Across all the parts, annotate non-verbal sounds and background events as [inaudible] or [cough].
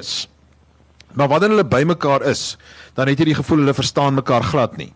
is. Maar wanneer hulle bymekaar is, dan het jy die gevoel hulle verstaan mekaar glad nie.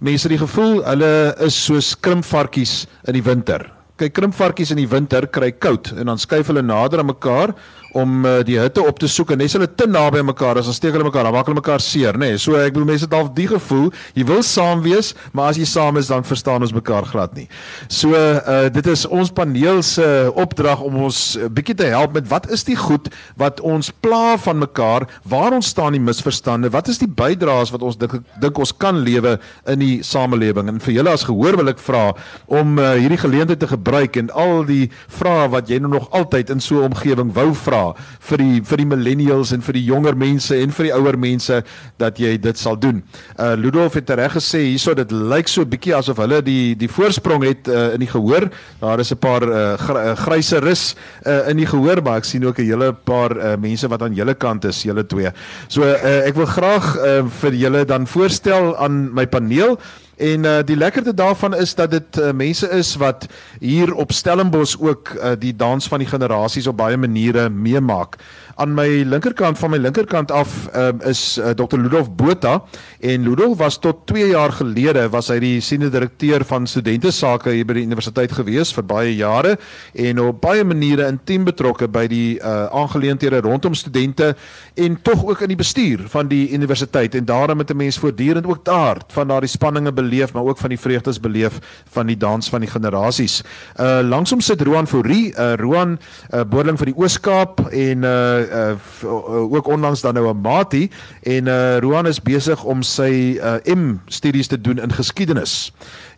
Mense het die gevoel hulle is soos krimpvarkies in die winter. Kyk, krimpvarkies in die winter kry koud en dan skuif hulle nader aan mekaar om uh, die hitte op te soek en nes hulle te naby mekaar as dan steek hulle mekaar, dan maak hulle mekaar seer, nê. Nee. So ek bedoel mense het al die gevoel, jy wil saam wees, maar as jy saam is dan verstaan ons mekaar glad nie. So uh dit is ons paneel se opdrag om ons 'n uh, bietjie te help met wat is die goed wat ons pla van mekaar, waar ons staan die misverstande, wat is die bydraes wat ons dink ons kan lewe in die samelewing en vir julle as gehoor wil ek vra om uh, hierdie geleentheid te gebruik en al die vrae wat jy nou nog altyd in so 'n omgewing wou vra vir die vir die millennials en vir die jonger mense en vir die ouer mense dat jy dit sal doen. Uh Ludolf het reg gesê hierso dit lyk so 'n bietjie asof hulle die die voorsprong het uh, in die gehoor. Daar is 'n paar uh, uh gryse rus uh, in die gehoor, maar ek sien ook 'n hele paar uh, mense wat aan julle kant is, julle twee. So uh, ek wil graag uh, vir julle dan voorstel aan my paneel En uh, die lekkerte daarvan is dat dit uh, mense is wat hier op Stellenbosch ook uh, die dans van die generasies op baie maniere meemaak aan my linkerkant van my linkerkant af um, is uh, Dr. Ludolf Botha en Ludolf was tot 2 jaar gelede was hy die senior direkteur van studente sake hier by die universiteit gewees vir baie jare en op baie maniere intiem betrokke by die uh, aangeleenthede rondom studente en tog ook in die bestuur van die universiteit en daarom het 'n mens voortdurend ook daar van daardie spanninge beleef maar ook van die vreugdes beleef van die dans van die generasies. Uh langsom sit Roan Fourie, uh Roan uh, boerling vir die Oos-Kaap en uh uh, ook onlangs dan nou 'n matie en uh Roan is besig om sy uh, M studies te doen in geskiedenis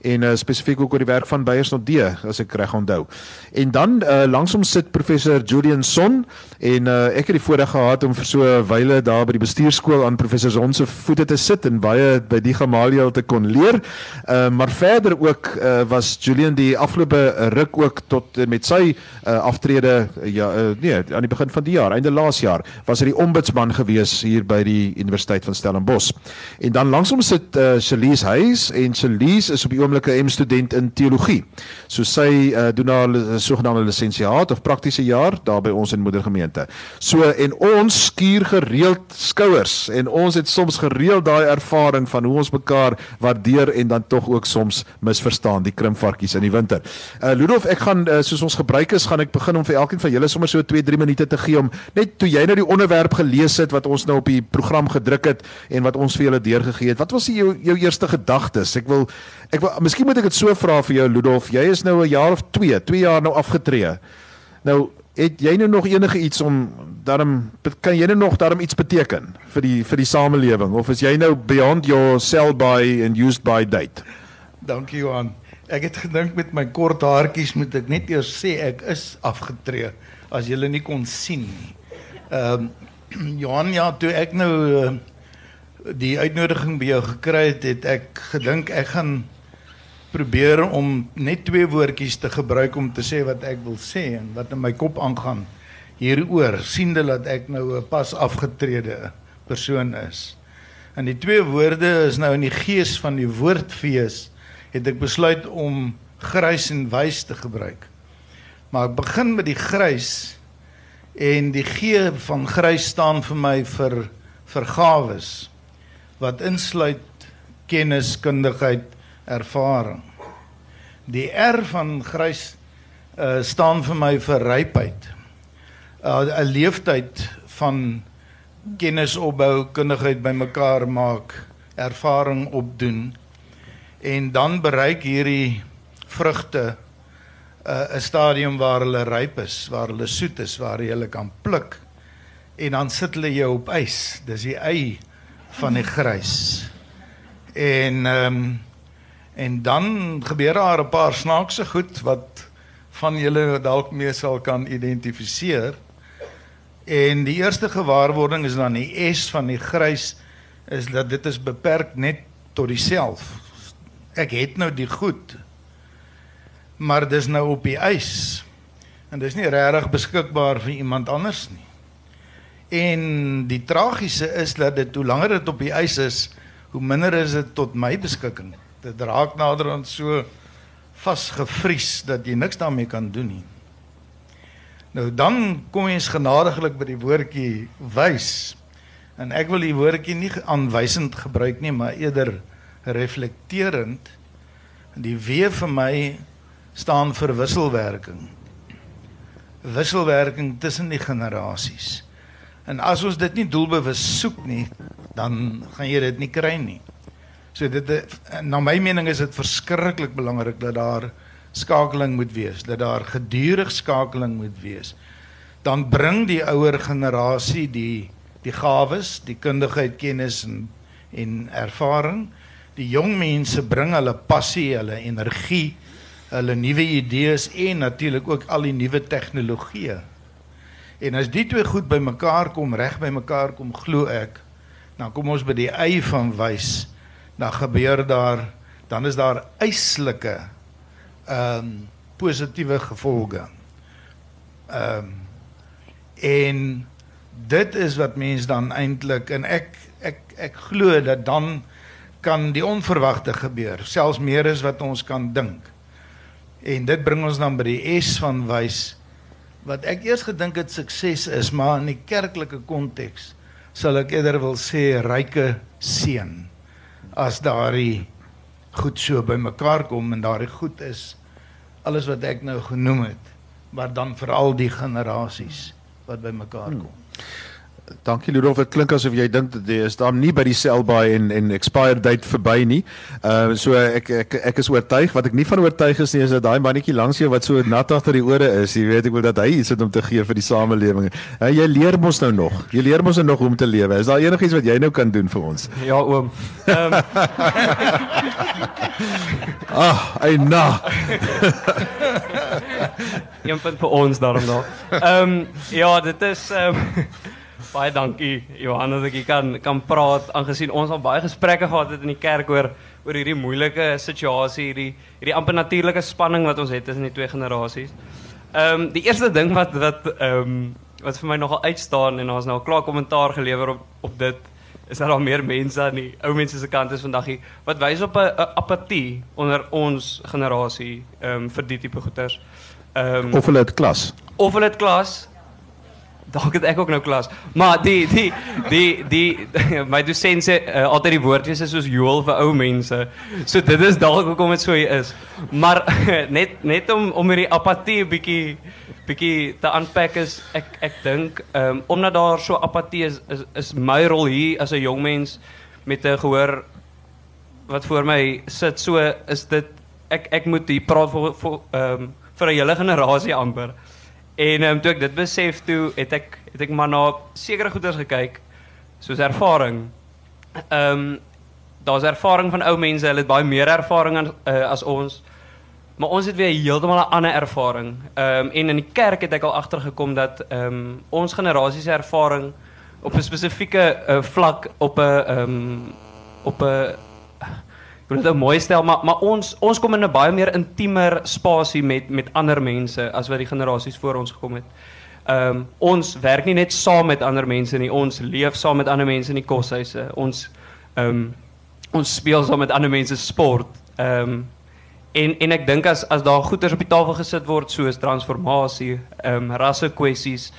en uh, spesifiek ook oor die werk van Beyers not D as ek reg onthou. En dan uh, langsom sit professor Julian Son en uh, ek het die voorreg gehad om vir so 'n wyle daar by die bestuurskool aan professor Son se voete te sit en baie by die Gamaliel te kon leer. Uh, maar verder ook uh, was Julian die afgelope ruk ook tot uh, met sy uh, aftrede uh, ja uh, nee aan die begin van die jaar, einde laas jaar, was hy die ombudsman gewees hier by die Universiteit van Stellenbosch. En dan langsom sit uh, Shalise Hayes en Shalise is op die oomblik 'n M-student in teologie. So sy uh, doen haar sogenaamde lisensiaat of praktiese jaar daar by ons in moedergemeente. So en ons skuur gereeld skouers en ons het soms gereeld daai ervaring van hoe ons mekaar waardeer en dan tog ook soms misverstaan die krimpvarkies in die winter. Uh Ludolf, ek gaan uh, soos ons gebruik is, gaan ek begin om vir elkeen van julle sommer so 2-3 minute te gee om net toe jy nou die onderwerp gelees het wat ons nou op die program gedruk het en wat ons vir julle deurgegee het. Wat was jou jou eerste gedagtes? Ek wil ek wil miskien moet ek dit so vra vir jou Ludolf. Jy is nou 'n jaar of 2, 2 jaar nou afgetree. Nou het jy nou nog enige iets om daarom kan jy nou nog daarom iets beteken vir die vir die samelewing of is jy nou beyond your sell by and used by date? Dankie Johan. Ek het gedink met my kort haartjies moet ek net eers sê ek is afgetree as jy nie kon sien nie. Ehm um, [clears throat] Johan ja, toe ek nou uh, die uitnodiging by jou gekry het, het ek gedink ek gaan probeer om net twee woordjies te gebruik om te sê wat ek wil sê en wat in my kop aangaan hieroor siende dat ek nou 'n pas afgetrede persoon is. En die twee woorde is nou in die gees van die woordfees het ek besluit om grys en wys te gebruik. Maar ek begin met die grys en die G van grys staan vir my vir vergawes wat insluit kennis, kundigheid, ervaring. Die R van grys uh staan vir my vir rypheid. Uh 'n leeftyd van kennis opbou, kundigheid bymekaar maak, ervaring opdoen en dan bereik hierdie vrugte uh 'n stadium waar hulle ryp is, waar hulle soet is, waar jy hulle kan pluk. En dan sit hulle jou op ys. Dis die ei van die grys. En ehm um, En dan gebeur daar 'n paar snaakse goed wat van julle dalk mee sal kan identifiseer. En die eerste gewaarwording is dan die S van die grys is dat dit is beperk net tot diself. Ek het nou die goed. Maar dis nou op die ys. En dis nie regtig beskikbaar vir iemand anders nie. En die tragiese is dat dit hoe langer dit op die ys is, hoe minder is dit tot my beskikking dit raak naderhand so vasgevries dat jy niks daarmee kan doen nie. Nou dan kom ons genadiglik by die woordjie wys. En ek wil die woordjie nie aanwysend gebruik nie, maar eerder reflekterend. Die W vir my staan vir wisselwerking. Wisselwerking tussen die generasies. En as ons dit nie doelbewus soek nie, dan gaan jy dit nie kry nie. So dit na my mening is dit verskriklik belangrik dat daar skakeling moet wees, dat daar gedurig skakeling moet wees. Dan bring die ouer generasie die die gawes, die kundigheid, kennis en en ervaring. Die jong mense bring hulle passie, hulle energie, hulle nuwe idees en natuurlik ook al die nuwe tegnologieë. En as die twee goed bymekaar kom, reg bymekaar kom, glo ek, dan kom ons by die ei van wys. Dan gebeur daar dan is daar eislike ehm um, positiewe gevolge. Ehm um, en dit is wat mense dan eintlik en ek ek ek glo dat dan kan die onverwagte gebeur, selfs meer as wat ons kan dink. En dit bring ons dan by die S van wys wat ek eers gedink het sukses is, maar in die kerklike konteks sal ek eerder wil sê ryke seën as daardie goed so bymekaar kom en daardie goed is alles wat ek nou genoem het, maar dan veral die generasies wat bymekaar kom. Hmm. Dankie Ludolf, dit klink asof jy dink dat jy is daar nie by die sell-by en en expired date verby nie. Ehm uh, so ek ek ek is oortuig wat ek nie van oortuig is nie is dat daai mannetjie langs jou wat so nat agter die ore is, jy weet ek wil dat hy iets het om te gee vir die samelewing. Uh, jy leer mos nou nog. Jy leer mos nou nog hoe om te lewe. Is daar enigiets wat jy nou kan doen vir ons? Ja oom. Ehm um. [laughs] Ah, ai na. Een punt vir ons daarom daar. Ehm um, ja, dit is ehm um, Baie dankie Johan dat ek kan kan praat aangesien ons al baie gesprekke gehad het in die kerk oor oor hierdie moeilike situasie, hierdie hierdie amper natuurlike spanning wat ons het tussen die twee generasies. Ehm um, die eerste ding wat wat ehm um, wat vir my nogal uitstaan en ons nou al klaar kommentaar gelewer op op dit is dat daar meer mense aan die ou mense se kant is vandag hier wat wys op 'n apatie onder ons generasie ehm um, vir die tipe goeters. Ehm um, of hulle het klas. Of hulle het klas [laughs] dalk het ek ook nou klas. Maar die die die die, [laughs] my dosent sê uh, altyd die woordjies is soos joel vir ou mense. So dit is dalk hoekom dit so is. Maar [laughs] net net om om hierdie apatie 'n bietjie bietjie te unpack is ek ek dink um, omdat daar so apatie is, is is my rol hier as 'n jong mens met 'n gehoor wat voor my sit so is dit ek ek moet hier praat vir vir ehm um, vir 'n hele generasie amper. En um, toe ek dit besef toe het ek het ek maar na sekere goeders gekyk soos ervaring. Ehm um, daar's ervaring van ou mense, hulle het baie meer ervaring uh, as ons. Maar ons het weer heeltemal 'n ander ervaring. Ehm in die kerk het ek al agtergekom dat ehm um, ons generasie se ervaring op 'n spesifieke uh, vlak op 'n ehm um, op wil dit nou mooi stel, maar maar ons ons kom in 'n baie meer intiemer spasie met met ander mense as wat die generasies voor ons gekom het. Ehm ons werk nie net saam met ander mense nie, ons leef saam met ander mense in die koshuise. Ons ehm ons speel saam met ander mense sport. Ehm en en ek dink as as daar goeders op die tafel gesit word soos transformasie, ehm um, rasse kwessies,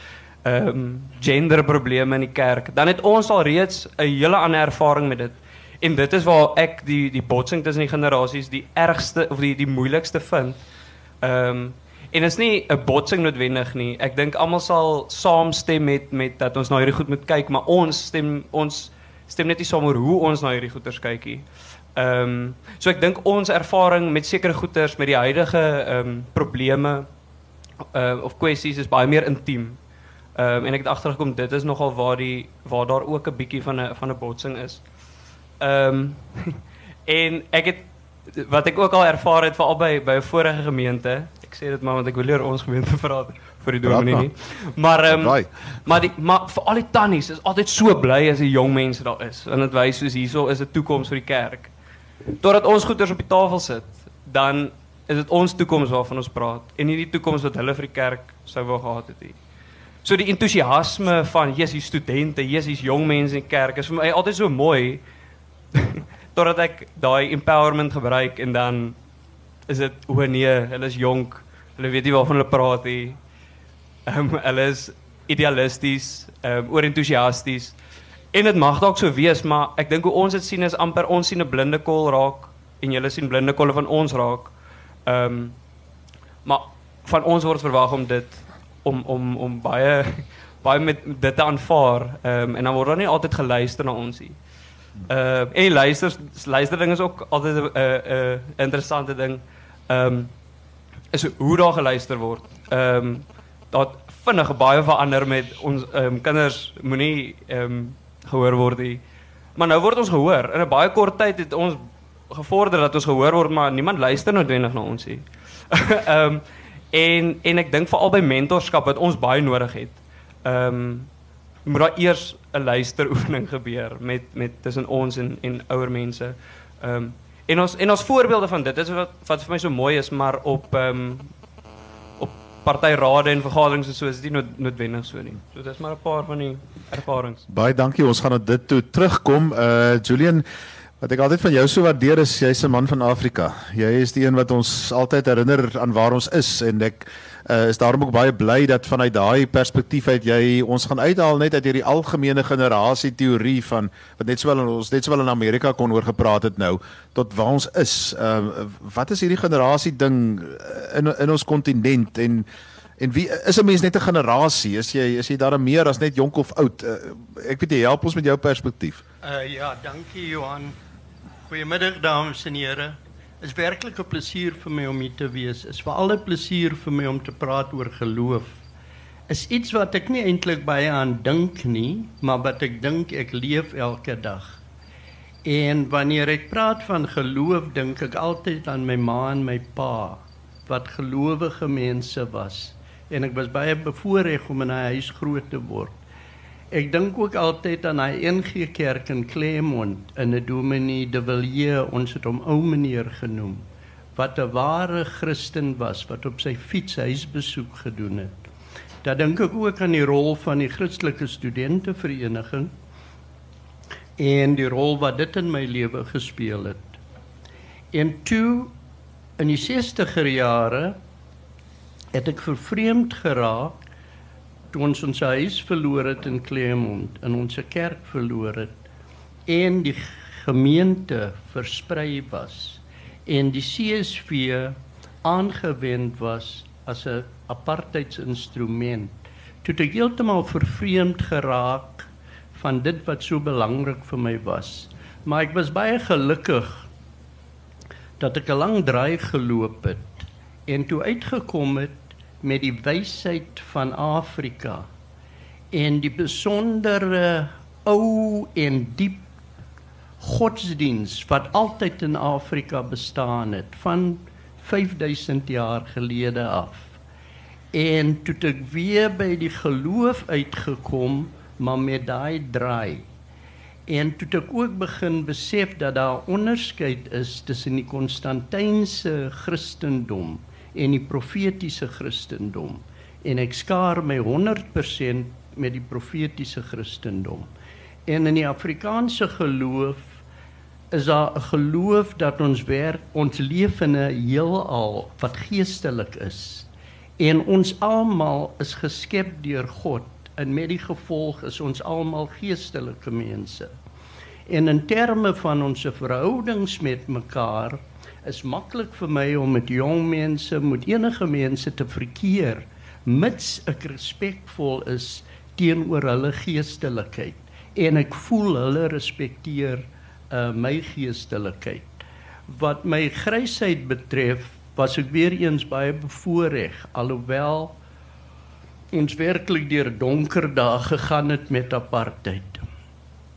ehm um, in die kerk, dan het ons al reeds 'n hele ander ervaring met dit. En dit is waar ek die die botsing tussen die generasies die ergste of die die moeilikste vind. Ehm um, en is nie 'n botsing noodwendig nie. Ek dink almal sal saamstem met met dat ons na hierdie goed moet kyk, maar ons stem ons stem net nie saam oor hoe ons na hierdie goeters kyk nie. Ehm um, so ek dink ons ervaring met sekere goeters met die huidige ehm um, probleme uh, of kwessies is baie meer intiem. Ehm um, en ek het agtergekom dit is nogal waar die waar daar ook 'n bietjie van 'n van 'n botsing is. Ehm um, [laughs] en ek het wat ek ook al ervaar het veral by by 'n vorige gemeente. Ek sê dit maar want ek wil leer ons gemeente [laughs] praat vir die dominee nie. Maar ehm um, maar die maar vir al die tannies is altyd so bly as die jong mense daar is. En dit wys soos hierso is 'n toekoms vir die kerk. Totdat ons goeders op die tafel sit, dan is dit ons toekoms waarvan ons praat en nie die toekoms wat hulle vir die kerk sou wou gehad het nie. So die entoesiasme van Jesus studente, Jesus jong mense in die kerk is vir my altyd so mooi [laughs] totdat ek daai empowerment gebruik en dan is dit o nee, hulle is jonk. Hulle weet nie waarvan hulle praat nie. Ehm um, hulle is idealisties, ehm um, oorentoesiasties. En dit mag dalk so wees, maar ek dink hoe ons dit sien is amper ons sien 'n blinde kol raak en julle sien blinde kolle van ons raak. Ehm um, maar van ons word verwag om dit om om om baie [laughs] baie met dit te aanvaar. Ehm um, en dan word daar nie altyd geluister na ons nie. Uh en luister luisterding is ook altyd 'n uh, 'n uh, interessante ding. Ehm um, is hoe daar geluister word. Ehm um, dat vinnig baie verander met ons ehm um, kinders moenie ehm um, gehoor word nie. Maar nou word ons gehoor. In 'n baie kort tyd het ons gevorder dat ons gehoor word, maar niemand luister noodwendig na ons. [laughs] Ehm en en ek dink veral by mentorskap wat ons baie nodig het. Ehm moet daar eers 'n luisteroefening gebeur met met tussen ons en en ouer mense. Ehm um, en ons en ons voorbeelde van dit is wat wat vir my so mooi is, maar op ehm um, op partyrade en vergaderings en so is dit nie nood, noodwendig so nie. So dis maar 'n paar van die ervarings. Baie dankie. Ons gaan op dit toe terugkom. Uh Julian Wat ek altyd van jou so waardeer is jy's 'n man van Afrika. Jy is die een wat ons altyd herinner aan waar ons is en ek uh, is daarom ook baie bly dat vanuit daai perspektief uit jy ons gaan uithaal net uit hierdie algemene generasie teorie van wat net sowel ons net sowel in Amerika kon oor gepraat het nou tot waar ons is. Uh, wat is hierdie generasie ding in in ons kontinent en en wie is 'n mens net 'n generasie? Is jy is jy daar meer as net jonk of oud? Uh, ek weet jy help ons met jou perspektief. Uh ja, dankie Johan. Goeiemiddag dames en here is werklik 'n plesier vir my om hier te wees. Is veral 'n plesier vir my om te praat oor geloof. Is iets wat ek nie eintlik baie aan dink nie, maar wat ek dink ek leef elke dag. En wanneer ek praat van geloof, dink ek altyd aan my ma en my pa wat gelowige mense was. En ek was baie bevoorreg om in 'n huis groot te word. Ek dink ook altyd aan hy NG Kerk in Claremont in 'n Dominee de Villiers, ons het hom ou meneer genoem, wat 'n ware Christen was wat op sy fiets huisbesoek gedoen het. Dan dink ek ook aan die rol van die Christelike Studentevereniging en die rol wat dit in my lewe gespeel het. En toe in die 60er jare het ek vervreemd geraak toe ons ons huis verloor het in Claremont en ons kerk verloor het en die gemeente versprei was en die CSV aangewend was as 'n apartheidsinstrument toe ek heeltemal vervreemd geraak van dit wat so belangrik vir my was. Maar ek was baie gelukkig dat ek 'n lang draai geloop het en toe uitgekom het met die wysheid van Afrika en die besondere ou en diep godsdiens wat altyd in Afrika bestaan het van 5000 jaar gelede af. En toe ek weer by die geloof uitgekom, maar met daai draai. En toe ek ook begin besef dat daar onderskeid is tussen die Konstantynse Christendom en die profetiese Christendom en ek skaar my 100% met die profetiese Christendom. En in die Afrikaanse geloof is daar 'n geloof dat ons werk ons leef in 'n heelal wat geestelik is. En ons almal is geskep deur God en met die gevolg is ons almal geestelike mense. En in terme van ons verhoudings met mekaar is maklik vir my om met jong mense, met enige mense te verkeer mits ek respekvol is teenoor hulle geestelikheid en ek voel hulle respekteer uh, my geestelikheid. Wat my grysheid betref, was ek weer eens baie bevoorreg alhoewel ons werklik deur donker dae gegaan het met apartheid.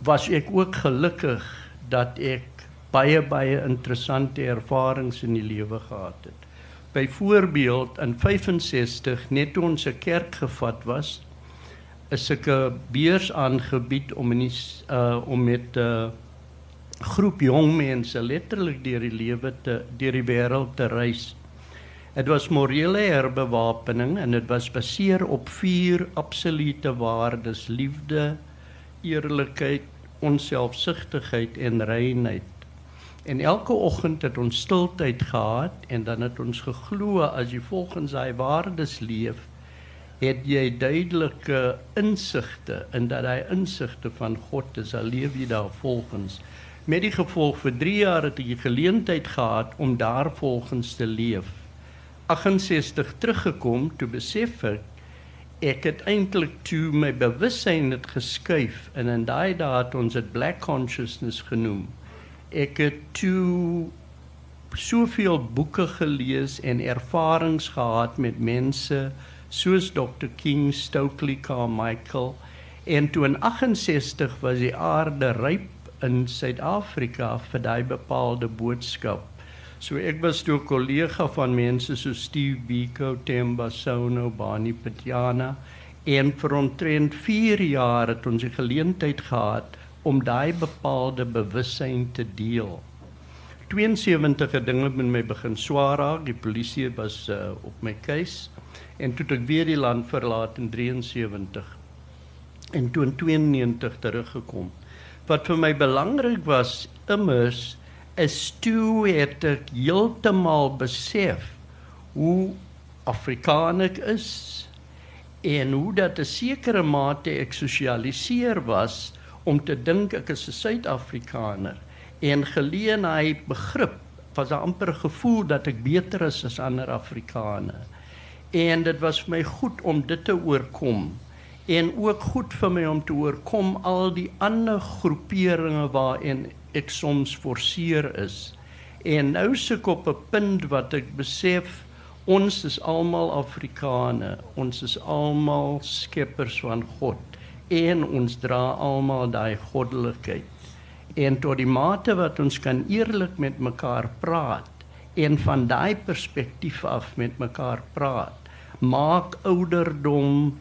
Was ek ook gelukkig dat ek baie baie interessante ervarings in die lewe gehad het. Byvoorbeeld in 65 net toe ons 'n kerk gevat was, is ek 'n beurs aangebied om in die, uh om met 'n uh, groep jong mense letterlik deur die lewe te deur die wêreld te reis. Dit was morele herbewapening en dit was gebaseer op vier absolute waardes: liefde, eerlikheid, onselfsugtigheid en reinheid. En elke oggend het ons stiltyd gehad en dan het ons geglo as jy volgens daai waardes leef het jy duidelike insigte en dat hy insigte van God is, sal leef jy daar volgens. Met die gevolg vir 3 jaar het ek die geleentheid gehad om daar volgens te leef. 68 teruggekom toe besef ek ek het eintlik toe my bewussyn het geskuif en in daai dae het ons dit black consciousness genoem. Ek het toe soveel boeke gelees en ervarings gehad met mense soos Dr King, Stokely Carmichael en toe in 68 was die aarde ryp in Suid-Afrika vir daai bepaalde boodskap. So ek was toe 'n kollega van mense so Steve Biko, Themba Sono, Bani Patiana en vir omtrent 4 jaar het ons die geleentheid gehad om daai bepaalde bewussyn te deel. 72 het dinge met my begin swaar raak. Die polisie was uh, op my keus en toe ek weer die land verlaat in 73 en toe in 92 teruggekom. Wat vir my belangrik was immers is toe het ek heeltemal besef hoe Afrikaans ek is en hoe dat 'n sekere mate ek sosialiseer was om te dink ek is 'n Suid-Afrikaner en geleenheid begrip was daar amper gevoel dat ek beter is as ander Afrikaners. En dit was vir my goed om dit te oorkom en ook goed vir my om te oorkom al die ander groeperinge waarin ek soms forceer is. En nou suk op 'n punt wat ek besef ons is almal Afrikaners. Ons is almal skeppers van God en ons dra almal daai goddelikheid en tot die mate wat ons kan eerlik met mekaar praat en van daai perspektief af met mekaar praat maak ouderdom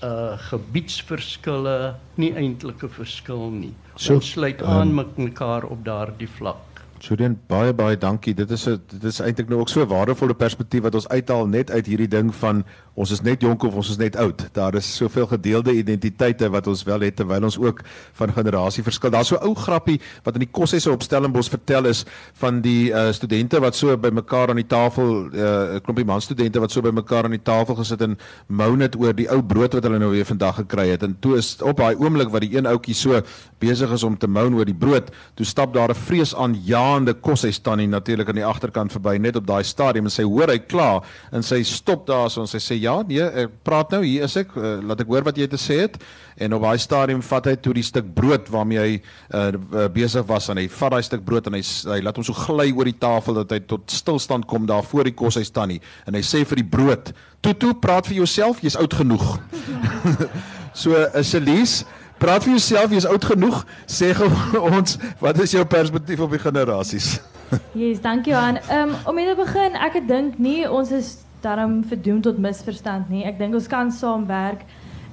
uh gebiedsverskille nie eintlik 'n verskil nie. So, ons sluit aan um, met mekaar op daardie vlak. Julian baie baie dankie. Dit is 'n dit is eintlik nou ook so 'n waardevolle perspektief wat ons uithaal net uit hierdie ding van ons is net jonk of ons is net oud. Daar is soveel gedeelde identiteite wat ons wel het terwyl ons ook van generasie verskil. Daar's so 'n ou grappie wat in die koshuise op Stellenbosch vertel is van die uh, studente wat so bymekaar aan die tafel 'n uh, klompie man studente wat so bymekaar aan die tafel gesit en mou net oor die ou brood wat hulle nou weer vandag gekry het. En toe is op daai oomblik wat die een ouetjie so besig is om te mou oor die brood, toe stap daar 'n vrees aan ja staande kos hy staan nie natuurlik aan die agterkant verby net op daai stadium en sy hoor hy klaar en sy stop daar so en sy sê ja nee ek praat nou hier is ek uh, laat ek hoor wat jy te sê het en op daai stadium vat hy toe die stuk brood waarmee hy uh, besig was en hy vat daai stuk brood en hy hy laat hom so gly oor die tafel dat hy tot stilstand kom daar voor die kos hy staan nie en hy sê vir die brood toe toe praat vir jouself jy's oud genoeg [laughs] so 'n uh, Celise Praat vir jouself, jy's oud genoeg. Sê gou [laughs] ons, wat is jou perspektief op die generasies? [laughs] yes, dankie Johan. Um, om mee te begin, ek dink nie ons is daarom verdoem tot misverstand nie. Ek dink ons kan saamwerk.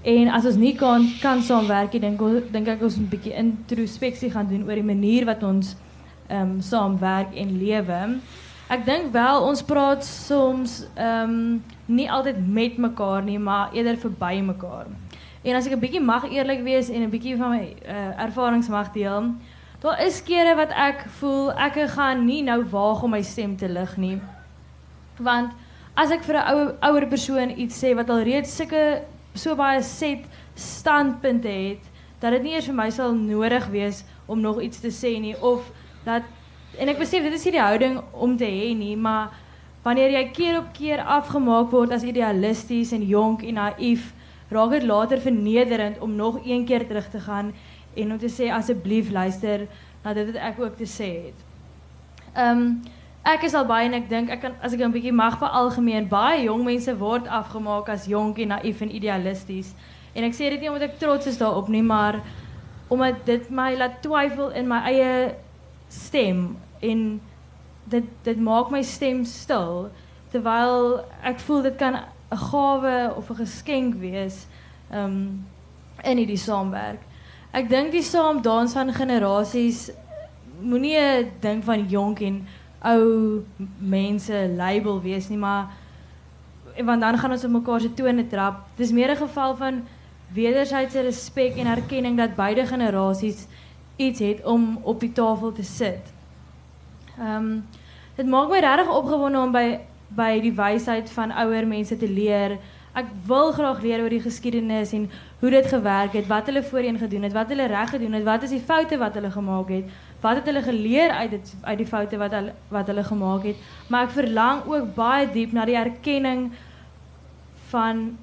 En as ons nie kan kan saamwerk nie, dink dink ek ons moet 'n bietjie introspeksie gaan doen oor die manier wat ons ehm um, saamwerk en lewe. Ek dink wel ons praat soms ehm um, nie altyd met mekaar nie, maar eerder verby mekaar. En as ek 'n bietjie mag eerlik wees en 'n bietjie van my uh, ervarings mag deel, daar is kere wat ek voel ek gaan nie nou waag om my stem te lig nie. Want as ek vir 'n ou ouer persoon iets sê wat al reeds sulke so baie set standpunte het, dat dit nie eers vir my sal nodig wees om nog iets te sê nie of dat en ek besef dit is nie die houding om te hê nie, maar wanneer jy keer op keer afgemaak word as idealisties en jonk en naïef raak dit later vernederend om nog een keer terug te gaan en om te sê asseblief luister na dit wat ek ook te sê het. Ehm um, ek is al baie en ek dink ek kan as ek 'n bietjie mag vir algemeen baie jong mense word afgemaak as jonk en naïef en idealisties. En ek sê dit nie omdat ek trots is daarop nie, maar omdat dit my laat twyfel in my eie stem en dit dit maak my stem stil terwyl ek voel dit kan 'n gawe of 'n geskenk wees um in hierdie saamwerk. Ek dink die saam dans van generasies moenie 'n ding van jonk en ou mense label wees nie, maar want dan gaan ons op mekaar se tone trap. Dis meer 'n geval van wederwysige respek en erkenning dat beide generasies iets het om op die tafel te sit. Um dit maak my regtig opgewonde om by by die wysheid van ouer mense te leer. Ek wil graag leer oor die geskiedenis en hoe dit gewerk het, wat hulle voorheen gedoen het, wat hulle reg gedoen het, wat is die foute wat hulle gemaak het, wat het hulle geleer uit dit uit die foute wat hulle wat hulle gemaak het. Maar ek verlang ook baie diep na die erkenning van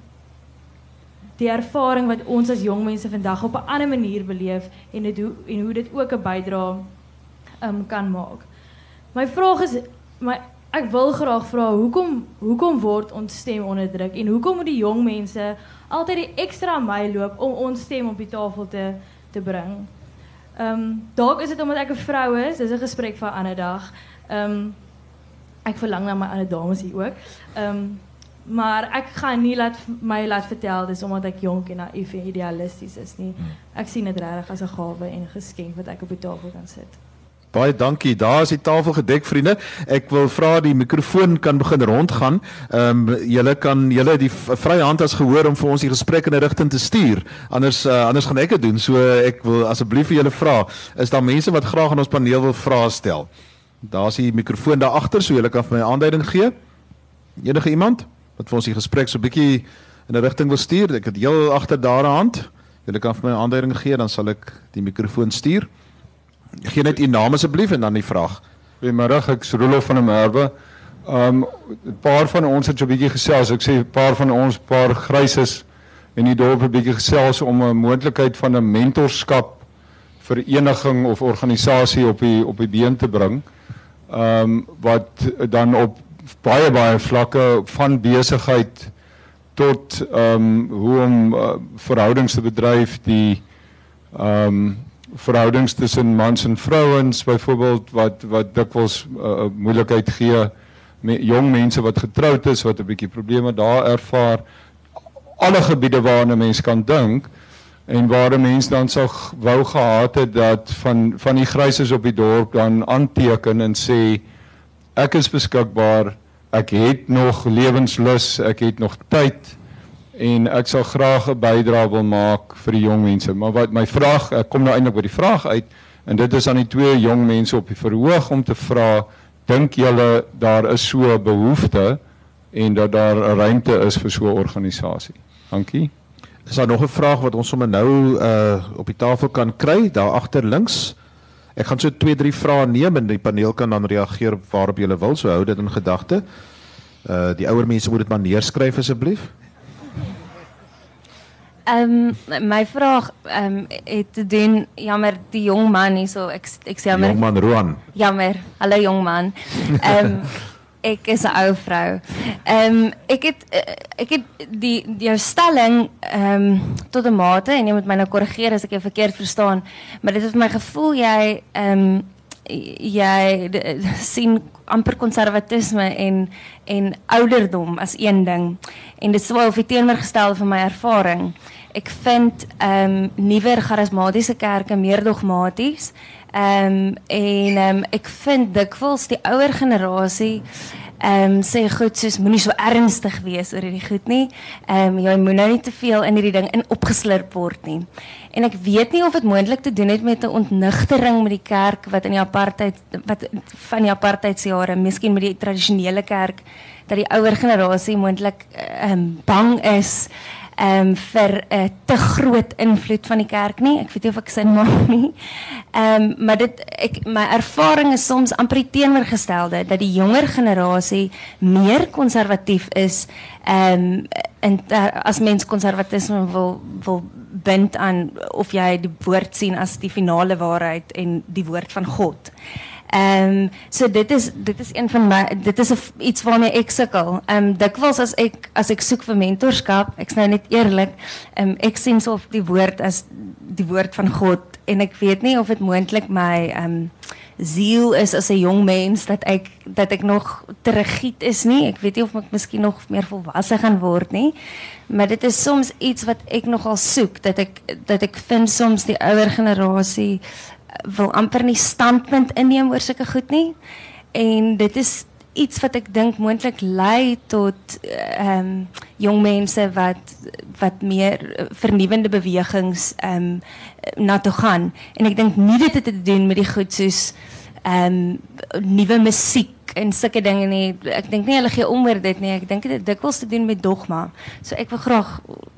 die ervaring wat ons as jong mense vandag op 'n ander manier beleef en dit hoe en hoe dit ook 'n bydrae um, kan maak. My vraag is my ek wil graag vra hoekom hoekom word ons stem onderdruk en hoekom moet die jong mense altyd die ekstra myl loop om ons stem op die tafel te te bring? Ehm um, dalk is dit omdat ek 'n vrou is, dis 'n gesprek vir 'n ander dag. Ehm um, ek verlang na my ander dames hier ook. Ehm um, maar ek gaan nie laat my laat vertel dis omdat ek jonk en naïef en idealisties is nie. Ek sien dit regtig as 'n gawe en 'n geskenk wat ek op die tafel kan sit. Baie dankie. Daar is die tafel gedek, vriende. Ek wil vra die mikrofoon kan begin rondgaan. Ehm um, julle kan julle die vrye hand as gehoor om vir ons die gesprek in 'n rigting te stuur. Anders uh, anders gaan ek dit doen. So ek wil asseblief vir julle vra, is daar mense wat graag aan ons paneel wil vrae stel? Daar's die mikrofoon daar agter, so julle kan vir my 'n aanduiding gee. Enige iemand wat vir ons die gesprek so bietjie in 'n rigting wil stuur? Ek het heel agter daar 'n hand. Julle kan vir my 'n aanduiding gee, dan sal ek die mikrofoon stuur. Gee net u naam asseblief en dan die vraag. Goeiemiddag, ek's Rolof van der Merwe. Um 'n paar van ons het so 'n bietjie gesels. Ek sê 'n paar van ons paar gryses in die dorp 'n bietjie gesels om 'n moontlikheid van 'n mentorskap vereniging of organisasie op die op die been te bring. Um wat dan op baie baie vlakke van besigheid tot um hoe om uh, verhoudings te bedryf, die um verhoudings tussen mans en vrouens byvoorbeeld wat wat dikwels 'n uh, moeilikheid gee met jong mense wat getroud is wat 'n bietjie probleme daar ervaar. Alle gebiede waarna mens kan dink en waar 'n mens dan sou wou gehad het dat van van die gryses op die dorp dan aanteken en sê ek is beskikbaar. Ek het nog lewenslus. Ek het nog tyd en ek sal graag 'n bydrae wil maak vir die jong mense. Maar wat my vraag, ek kom nou eintlik by die vraag uit en dit is aan die twee jong mense op die verhoog om te vra, dink julle daar is so 'n behoefte en dat daar 'n ruimte is vir so 'n organisasie? Dankie. Is daar nog 'n vraag wat ons sommer nou uh op die tafel kan kry daar agter links? Ek gaan so 2, 3 vrae neem en die paneel kan dan reageer waarop julle wil. So hou dit in gedagte. Uh die ouer mense moet dit maar neerskryf asseblief. Ehm my vraag ehm het te doen jammer die jong man hierso ek ek sê jammer Jongman Roan. jammer hallo jong man. Ehm [laughs] ek is 'n ou vrou. Ehm ek het eh, ek het die jou stelling ehm tot 'n mate en jy moet my nou korrigeer as ek jou verkeerd verstaan, maar dit is vir my gevoel jy ehm jy d- sien amper konservatisme en en ouderdom as een ding en dit sou of die teenoorgestelde van my ervaring. Ek vind ehm um, nuwer charismatiese kerke meer dogmaties. Ehm um, en ehm um, ek vind dikwels die ouer generasie ehm um, sê goed soos moenie so ernstig wees oor hierdie goed nie. Ehm um, jy moet nou nie te veel in hierdie ding in opgeslurp word nie. En ek weet nie of dit moontlik te doen het met 'n ontnigtering met die kerk wat in die apartheid wat van die apartheidsjare, miskien met die tradisionele kerk dat die ouer generasie moontlik ehm um, bang is ehm um, vir 'n te groot invloed van die kerk nie. Ek weet nie of ek sin maak nie. Ehm um, maar dit ek my ervaring is soms amper die teenoorgestelde dat die jonger generasie meer konservatief is ehm um, en ter- as mens konservatisme wil wil bind aan of jy die woord sien as die finale waarheid en die woord van God. Ehm um, so dit is dit is een van dit is iets waarmee ek sukkel. Ehm um, dikwels as ek as ek soek vir mentorskap, ek's nou net eerlik, ehm um, of die woord as die woord van God en ek weet nie of dit moontlik my ehm ziel is as 'n jong mens dat ek dat ek nog te rigied is nie. Ek weet nie of ek miskien nog meer volwasse gaan word nie. Maar dit is soms iets wat ek nogal soek dat ek dat ek vind soms die ouer generasie wil amper nie standpunt inneem oor sulke goed nie. En dit is iets wat ek dink moontlik lei tot ehm um, jong mense wat wat meer eh, vernuwende bewegings ehm um, gaan. En ek dink nie dit het te doen met die goed soos ehm um, nuwe en sulke dinge nie. Ek dink nie hulle gee om oor dit nie. Ek dink dit dikwels te doen met dogma. So ek wil graag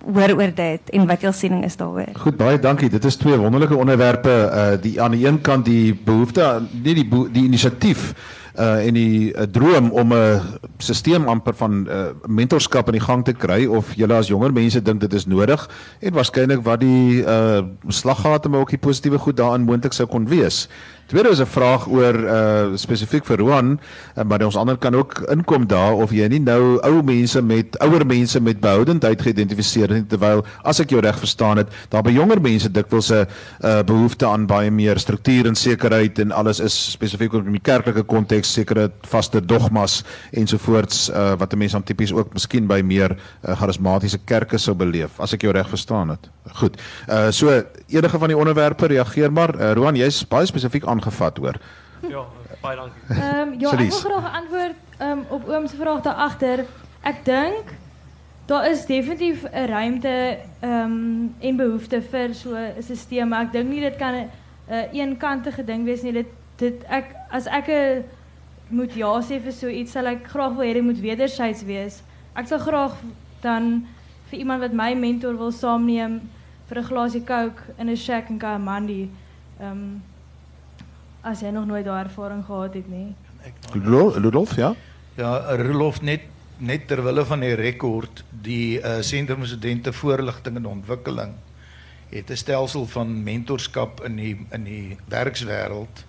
hoor oor dit en wat jou siening is daaroor. Goed, baie dankie. Dit is twee wonderlike onderwerpe. Uh die aan die een kant die behoefte nie die die inisiatief uh en die uh, droom om 'n stelsel amper van uh, mentorskap in die gang te kry of julle as jonger mense dink dit is nodig en waarskynlik wat die uh slaggate maar ook die positiewe goed daarin moontlik sou kon wees. Tweede is 'n vraag oor uh spesifiek vir Roan, uh, maar ons ander kan ook inkom daar of jy nie nou ou mense met ouer mense met behoudendheid geïdentifiseer het terwyl as ek jou reg verstaan het, daar by jonger mense dikwels 'n uh, behoefte aan baie meer struktuur en sekerheid en alles is spesifiek in die kerklike konteks sekere vaste dogmas ensovoorts uh, wat 'n mens dan tipies ook miskien by meer uh, charismatiese kerke sou beleef as ek jou reg verstaan het. Goed. Uh so enige van die onderwerpe reageer maar uh, Roan, jy's baie spesifiek aangevat hoor. Ja, baie dankie. Ehm ja, ek wil graag 'n antwoord ehm op oom se vraag daar agter. Ek dink daar is definitief 'n ruimte ehm en behoefte vir so 'n stelsel, maar ek dink nie dit kan 'n uh, eenkantige ding wees nie. Dit dit ek as ek 'n moet ja sê vir so iets, sal ek graag wil hê dit moet wederzijds wees. Ek sal graag dan vir iemand wat my mentor wil saamneem vir 'n glasie Coke in 'n shack in Kaamandi. Ehm as jy nog nooit daai ervaring gehad het nie. Ludolf, Ludolf ja? Ja, Rolof net net ter wille van die rekord, die uh, Sentrum vir Studente Voorligting en Ontwikkeling het 'n stelsel van mentorskap in die in die werkswêreld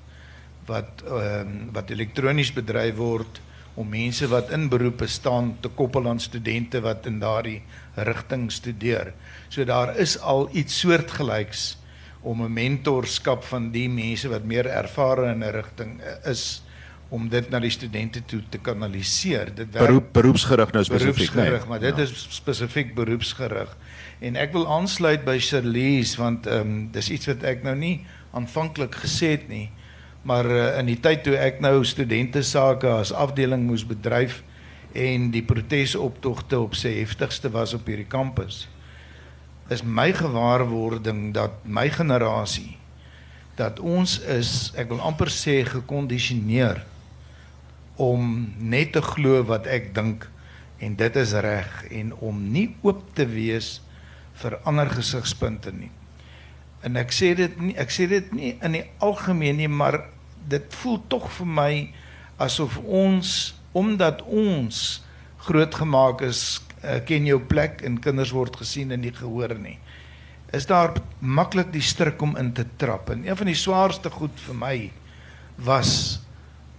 wat ehm wat elektronies bedryf word om mense wat in beroepe staan te koppel aan studente wat in daardie rigting studeer. So daar is al iets soortgelyks om 'n mentorskap van die mense wat meer ervare in 'n rigting is om dit na die studente toe te kanaliseer. Dit werk Beroep beroepsgerig nou spesifiek, beroepsgerig, nee. maar dit is spesifiek beroepsgerig. En ek wil aansluit by Charlize want ehm um, dis iets wat ek nou nie aanvanklik gesê het nie. Maar uh, in die tyd toe ek nou studente sake as afdeling moes bedryf en die protesoptogte op sy heftigste was op hierdie kampus is my gewaarwording dat my generasie dat ons is ek wil amper sê gekondisioneer om net te glo wat ek dink en dit is reg en om nie oop te wees vir ander gesigspunte nie. En ek sê dit nie ek sê dit nie in die algemeen nie, maar dit voel tog vir my asof ons omdat ons grootgemaak is uh, ken jou plek en kinders word gesien en nie gehoor nie. Is daar maklik die struik om in te trap en een van die swaarste goed vir my was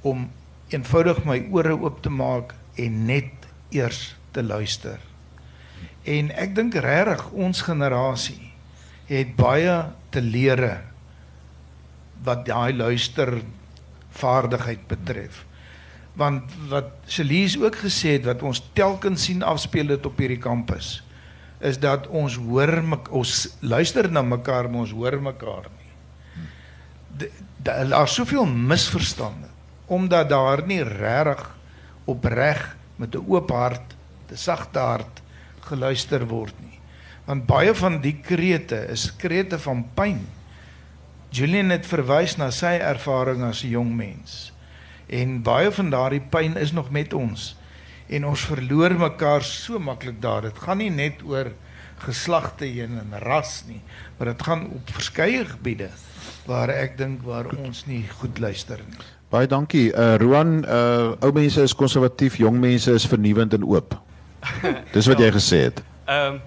om eenvoudig my ore oop te maak en net eers te luister. En ek dink regtig ons generasie het baie te leere wat daai luister vaardigheid betref. Want wat Celise ook gesê het wat ons telkens sien afspeel dit op hierdie kampus is dat ons hoor mek, ons luister na mekaar maar ons hoor mekaar nie. Daar's soveel misverstande omdat daar nie regtig opreg met 'n oop hart, 'n sagte hart geluister word nie. Want baie van die krete is krete van pyn. Julian het verwys na sy ervaring as 'n jong mens. En baie van daardie pyn is nog met ons. En ons verloor mekaar so maklik daar. Dit gaan nie net oor geslagte heen en ras nie, maar dit gaan op verskeie gebiede waar ek dink waar ons nie goed luister nie. Baie dankie. Uh Roan, uh ou mense is konservatief, jong mense is vernuwend en oop. [laughs] Dis wat jy gesê het. Ehm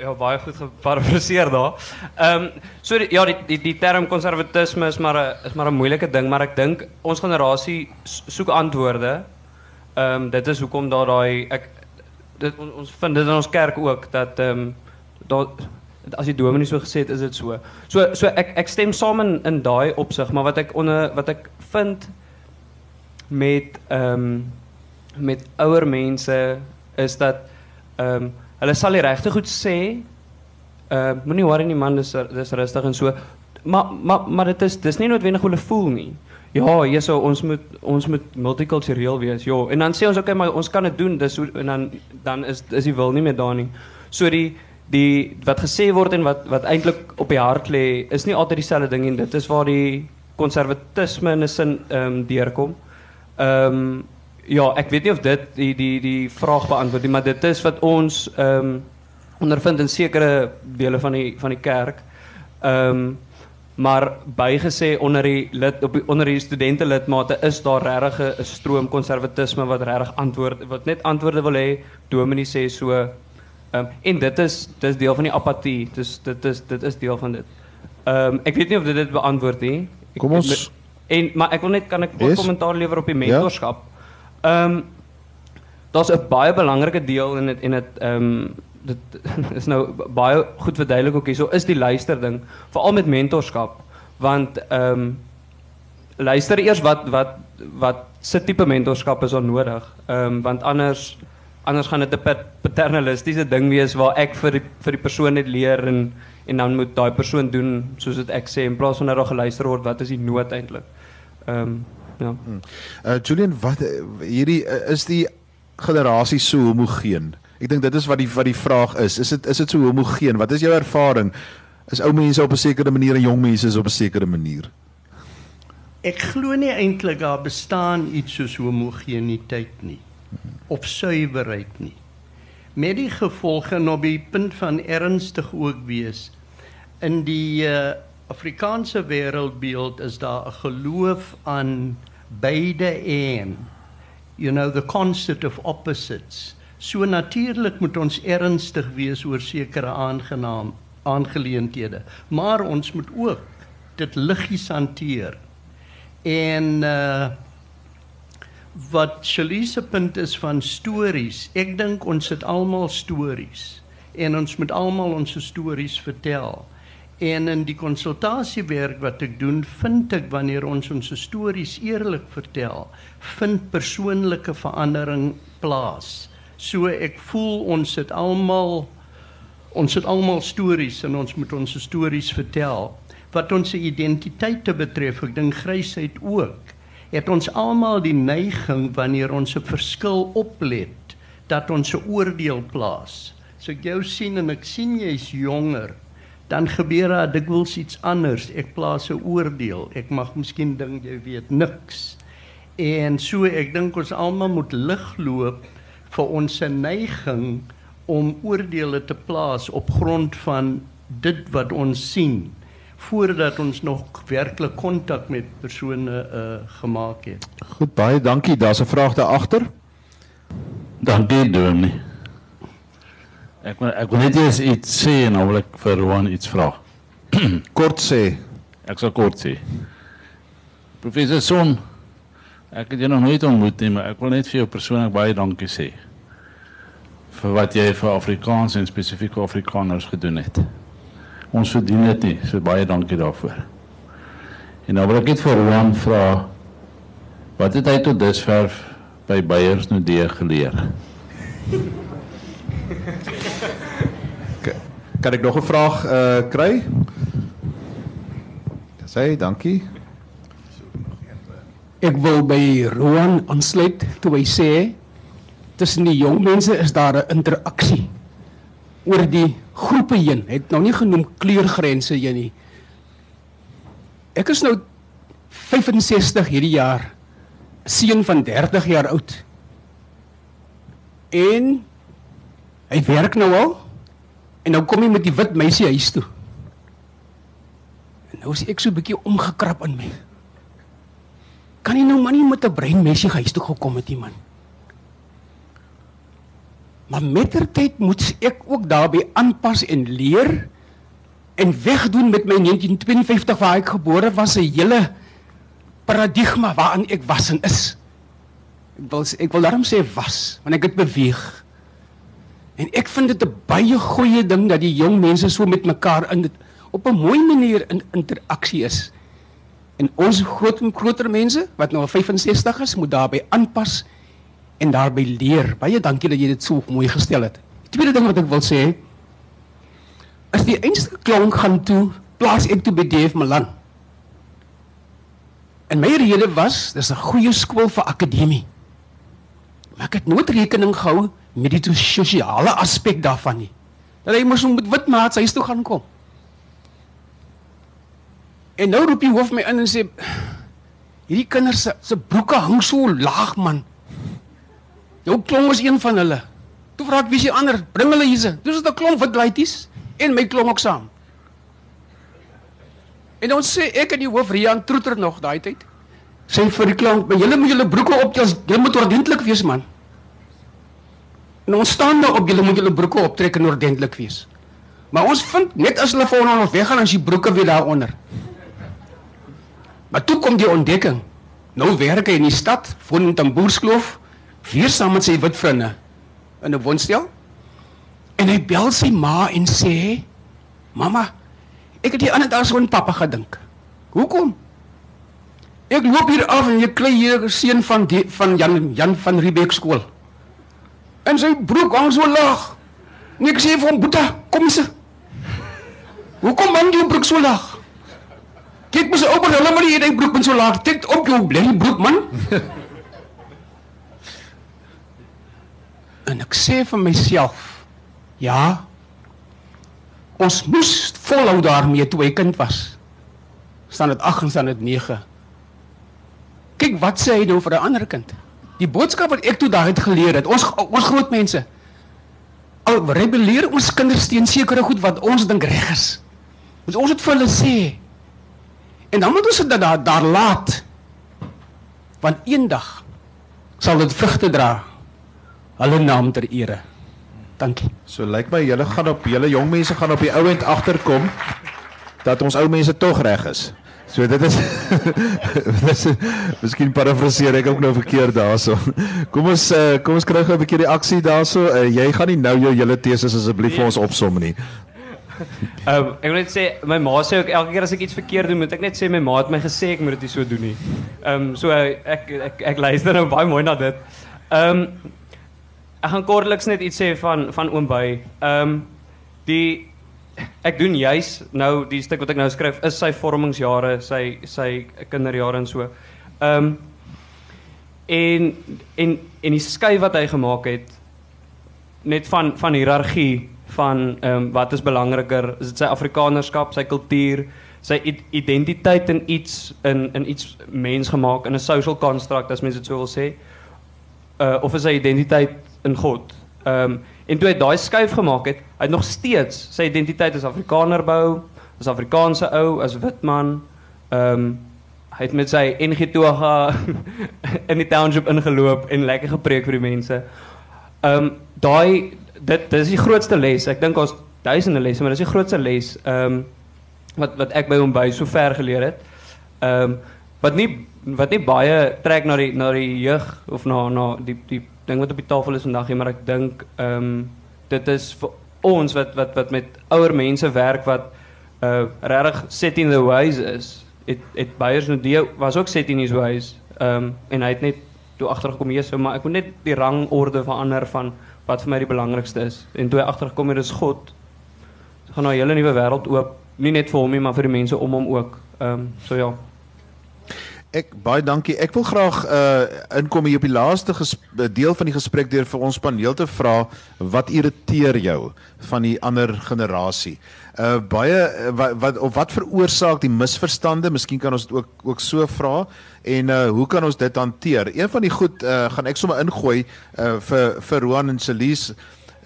ja, baie goed geparafraseer daar. Ehm die, ja, die, die die term konservatisme is maar 'n is maar 'n moeilike ding, maar ek dink ons generasie s- soek antwoorde. Ehm dit is hoekom daar daai ek dit on, ons vind dit in ons kerk ook dat ehm um, daar as die dominee so het, is dit so. So so ek ek stem saam in daai maar wat ek onder wat ek vind met ehm um, met ouer mense is dat ehm hulle sal die regte goed sê. Uh moenie worry nie man, dis dis rustig en so. Maar maar maar dit is dis nie noodwendig hoe hulle voel nie. Ja, hierso ons moet ons moet multikultureel wees. Ja, en dan sê ons okay, maar ons kan dit doen. Dis en dan dan is is die wil nie meer daar nie. So die die wat gesê word en wat wat eintlik op die hart lê, is nie altyd dieselfde ding en dit is waar die konservatisme in 'n sin ehm um, deurkom. Ehm ja, ek weet nie of dit die die die vraag beantwoord nie, maar dit is wat ons ehm ondervind in sekere dele van die van die kerk. Ehm maar bygesê onder die lid op die onder die studente lidmate is daar regtig 'n stroom konservatisme wat regtig antwoord wat net antwoorde wil hê. Dominee sê so um, en dit is dis deel van die apatie. Dis dit is dit is deel van dit. Um, ek weet nie of dit dit beantwoord nie. Kom ons- en maar ek wil net kan ek ook Yes. kommentaar lewer op die mentorskap. Ehm um, daar's 'n baie belangrike deel in dit en ehm dit [laughs] is nou baie goed verduidelik ook hierso is die luister ding veral met mentorskap. Want ehm luister eers wat wat wat se tipe mentorskap is daar nodig. Ehm want anders anders gaan dit 'n pat- paternalistiese ding wees waar ek vir die, vir die persoon net leer en en dan moet daai persoon doen soos dit ek sê in plaas van dat daar geluister word wat is die nood eintlik ehm ja Uh Julian, wat uh, hierdie uh, is die generasie so homogeen? Ek dink dit is wat die wat die vraag is. Is dit is dit so homogeen? Wat is jou ervaring? Is ou mense op 'n sekere manier en jong mense is op 'n sekere manier? Ek glo nie eintlik daar bestaan iets soos homogeniteit nie of suiwerheid nie. Met die gevolge op die punt van ernstig ook wees in die uh, Afrikaanse wêreldbeeld is daar 'n geloof aan beide en you know the concept of opposites. So natuurlik moet ons ernstig wees oor sekere aangenaam aangeleenthede, maar ons moet ook dit liggies hanteer. En uh wat Shalies se punt is van stories. Ek dink ons het almal stories en ons moet almal ons stories vertel. En in die konsultasiewerk wat ek doen, vind ek wanneer ons ons stories eerlik vertel, vind persoonlike verandering plaas. So ek voel ons het almal ons het almal stories en ons moet ons stories vertel. Wat ons identiteite betref, ek dink grysheid ook, het ons almal die neiging wanneer ons 'n verskil oplet dat ons 'n oordeel plaas. So ek jou sien en ek sien jy's jonger, dan gebeur daar dikwels iets anders. Ek plaas 'n oordeel. Ek mag miskien dink jy weet niks. En so ek dink ons almal moet ligloop vir ons neiging om oordeele te plaas op grond van dit wat ons sien voordat ons nog werklik kontak met persone uh, gemaak het. Goed, baie dankie. Daar's 'n vraag daar agter. Dankie Dominee. Ek ek wil net eers iets sê en dan wil ek vir Rowan iets vra. [clears throat] Kort sê, Ek sal kort sê. Professor Son, ek het jou nog nooit ontmoet nie, maar ek wil net vir jou persoonlik baie dankie sê vir wat jy vir Afrikaans en spesifiek vir Afrikaners gedoen het. Ons verdien dit nie, so baie dankie daarvoor. En dan wil ek net vir Rowan vra wat het hy tot dusver by Beyers Nodee geleer? [laughs] kan ek nog 'n vraag uh kry? Sê, dankie. Ek wil by Roan aansluit toe hy sê tussen die jong mense is daar 'n interaksie oor die groepe heen. Hy het nou nie genoem kleurgrense hier nie. Ek is nou 65 hierdie jaar. Seun van 30 jaar oud. En hy werk nou al en nou kom hy met die wit meisie huis toe. En nou is ek so 'n bietjie omgekrap in my. Kan jy nou maar nie met 'n breinmessie huis toe gekom het nie man. Maar mettertyd moet ek ook daarbey aanpas en leer en wegdoen met my 1952 waar ek gebore was 'n hele paradigma waarin ek was en is. Ek wil ek wil daarom sê was, want ek het beweeg. En ek vind dit 'n baie goeie ding dat die jong mense so met mekaar in dit op 'n mooi manier in interaksie is. En ons groot groter mense wat nou al 65 is, moet daarbey aanpas en daarbey leer. Baie dankie dat jy dit so mooi gestel het. Die tweede ding wat ek wil sê, as die einste klank gaan toe, plaas ek toe by DF Milan. En my rede was, dis 'n goeie skool vir akademie. Maar ek het nooit rekening gehou met die sosiale aspek daarvan nie. Dat hy mos met wit maats huis toe gaan kom. En nou roep die hoof my in en sê Hierdie kinders se se broeke hang so laag man. Jou klomp is een van hulle. Toe vra ek wie is die ander? Bring hulle hierse. Dis 'n klomp wit laities en my klomp ook saam. En ons sê ek en die hoof Rian troeter nog daai tyd. Sê vir die klomp, "Maar julle moet julle broeke optel. Julle moet ordentlik wees man." En ons staan daar op julle moet julle broeke optrek en ordentlik wees. Maar ons vind net as hulle vir ons weggaan as die broeke weer daaronder. Maar toe kom die ontdekking. Nou werk hy in die stad, woon in Tamboerskloof, weer saam met sy wit vriende in 'n woonstel. En hy bel sy ma en sê: "Mamma, ek het die ander dag so aan pappa gedink. Hoekom? Ek loop hier af en jy kry hier 'n seun van die, van Jan Jan van Riebeeck skool. En sy broek hang so laag. En ek sê vir hom: "Boeta, kom se. Hoekom hang jou broek so laag?" Kyk mos ou hulle maar hier die broek met so laag. Tik op jou bly broek man. en ek sê vir myself, ja, ons moes volhou daarmee toe hy kind was. Staan dit 8 en staan dit 9. Kyk wat sê hy nou vir 'n ander kind. Die boodskap wat ek toe daar het geleer het, ons ons groot mense al rebelleer ons kinders teen sekere goed wat ons dink reg is. Ons ons het vir hulle sê En dan moet ons dit daar daar laat. Want eendag sal dit vrugte dra. Hulle naam ter ere. Dankie. So lyk my julle gaan op julle jong mense gaan op die ou end agterkom dat ons ou mense tog reg is. So dit is [laughs] dis miskien parafraseer ek ook nou verkeerd daarso. Kom ons uh, kom ons kry gou 'n bietjie reaksie daarso. Uh, jy gaan nie nou jou hele teses asseblief vir ons opsom nie. Um, [laughs] ek wil net sê my ma sê ook elke keer as ek iets verkeerd doen, moet ek net sê my ma het my gesê ek moet dit nie so doen nie. Ehm um, so ek ek ek, ek luister nou baie mooi na dit. Ehm um, ek gaan kortliks net iets sê van van oom by. Ehm um, die ek doen juis nou die stuk wat ek nou skryf is sy vormingsjare, sy sy kinderjare en so. Ehm um, en en en die skuif wat hy gemaak het net van van hiërargie van ehm um, wat is belangriker? Is dit sy Afrikanerskap, sy kultuur, sy identiteit in iets in in iets mensgemaak in 'n social construct as mense dit sou wil sê? Uh of is sy identiteit in God? Ehm um, en toe hy daai skuif gemaak het, hy het nog steeds sy identiteit as Afrikaner bou, as Afrikaanse ou, as wit man. Ehm um, hy het met sy NG toga [laughs] in die township ingeloop en lekker gepreek vir die mense. Ehm um, daai dit dis die grootste les. Ek dink ons duisende lesse, maar dis die grootste les ehm um, wat wat ek by hom by so ver geleer het. Ehm um, wat nie wat nie baie trek na die na die jeug of na na die die ding wat op die tafel is vandag nie, maar ek dink ehm um, dit is vir ons wat wat wat met ouer mense werk wat uh regtig set in the ways is. Het het Beyers nou die was ook set in his ways. Ehm um, en hy het net toe agtergekom hier so maar ek moet net die rangorde verander van wat vir my die belangrikste is. En toe hy agtergekom het dis God gaan nou 'n hele nuwe wêreld oop, nie net vir hom nie, maar vir die mense om hom ook. Ehm um, so ja. Ek baie dankie. Ek wil graag uh inkom hier op die laaste deel van die gesprek deur vir ons paneel te vra wat irriteer jou van die ander generasie. Uh baie wat wat of wat veroorsaak die misverstande? Miskien kan ons dit ook ook so vra en uh hoe kan ons dit hanteer? Een van die goed uh gaan ek sommer ingooi uh vir vir Roan en Celise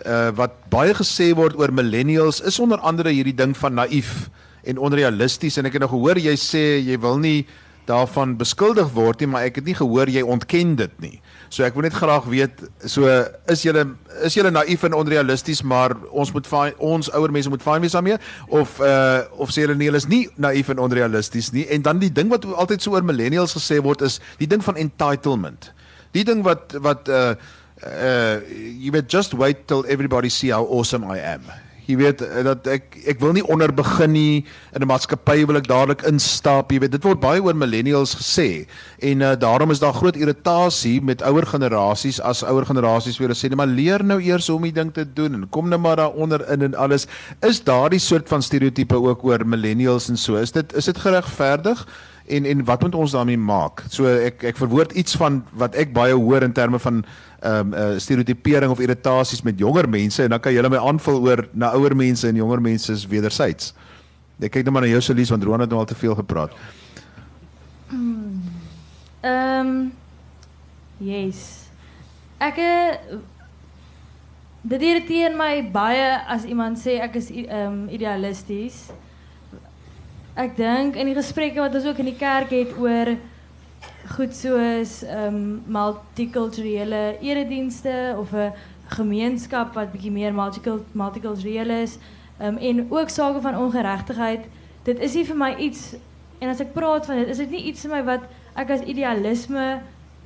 uh wat baie gesê word oor millennials is onder andere hierdie ding van naïef en onrealisties en ek het nou gehoor jy sê jy wil nie daarvan beskuldig word nie, maar ek het nie gehoor jy ontken dit nie. So ek wil net graag weet, so is julle is julle naïef en onrealisties, maar ons moet fine, ons ouer mense moet fyn wees daarmee of uh of sê julle nee, hulle is nie naïef en onrealisties nie. En dan die ding wat altyd so oor millennials gesê word is die ding van entitlement. Die ding wat wat uh uh you would just wait till everybody see how awesome I am jy weet eh, dat ek ek wil nie onder begin nie in 'n maatskappy wil ek dadelik instap jy weet dit word baie oor millennials gesê en uh, daarom is daar groot irritasie met ouer generasies as ouer generasies weer sê nee maar leer nou eers hoe om die ding te doen en kom nou maar daaronder in en alles. Is daardie soort van stereotipe ook oor millennials en so? Is dit is dit geregverdig en en wat moet ons daarmee maak so ek ek verwoord iets van wat ek baie hoor in terme van ehm um, uh, stereotipering of irritasies met jonger mense en dan kan jy hulle my aanvul oor na ouer mense en jonger mense is wederzijds. Ek kyk net maar na jou Celise want Roan het nou al te veel gepraat. Ehm um, yes. Ek eh, dit irriteer my baie as iemand sê ek is ehm um, idealisties. Ek dink in die gesprekke wat ons ook in die kerk het oor goed soos ehm um, multikulturele eredienste of 'n gemeenskap wat bietjie meer multicul multicultureel is um, en ook sake van ongeregtigheid. Dit is nie vir my iets en as ek praat van dit, is dit nie iets vir my wat ek as idealisme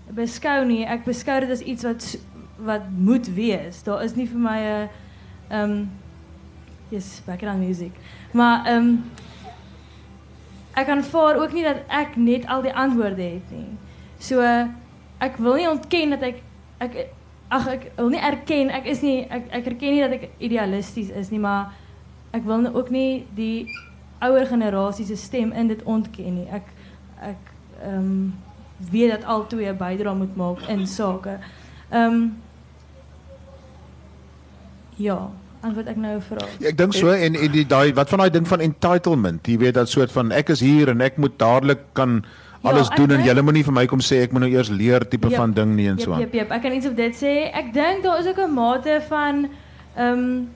beskou nie. Ek beskou dit as iets wat wat moet wees. Daar is nie vir my 'n ehm um, yes, background music. Maar ehm um, ek aanvaar ook nie dat ek net al die antwoorde het nie. So ek wil nie ontken dat ek ek ag ek wil nie erken ek is nie ek ek erken nie dat ek idealisties is nie, maar ek wil ook nie die ouer generasie se stem in dit ontken nie. Ek ek ehm um, weet dat al twee bydra moet maak in sake. Ehm um, Ja, antwoord ek nou 'n vraag. Ja, ek dink so en en die daai wat van daai ding van entitlement, jy weet dat soort van ek is hier en ek moet dadelik kan alles Ja, doen en dink- jy moet nie vir my kom sê ek moet nou eers leer tipe Jep, van ding nie en so aan. jep, jep. Ek kan iets op dit sê. Ek dink daar is ook 'n mate van ehm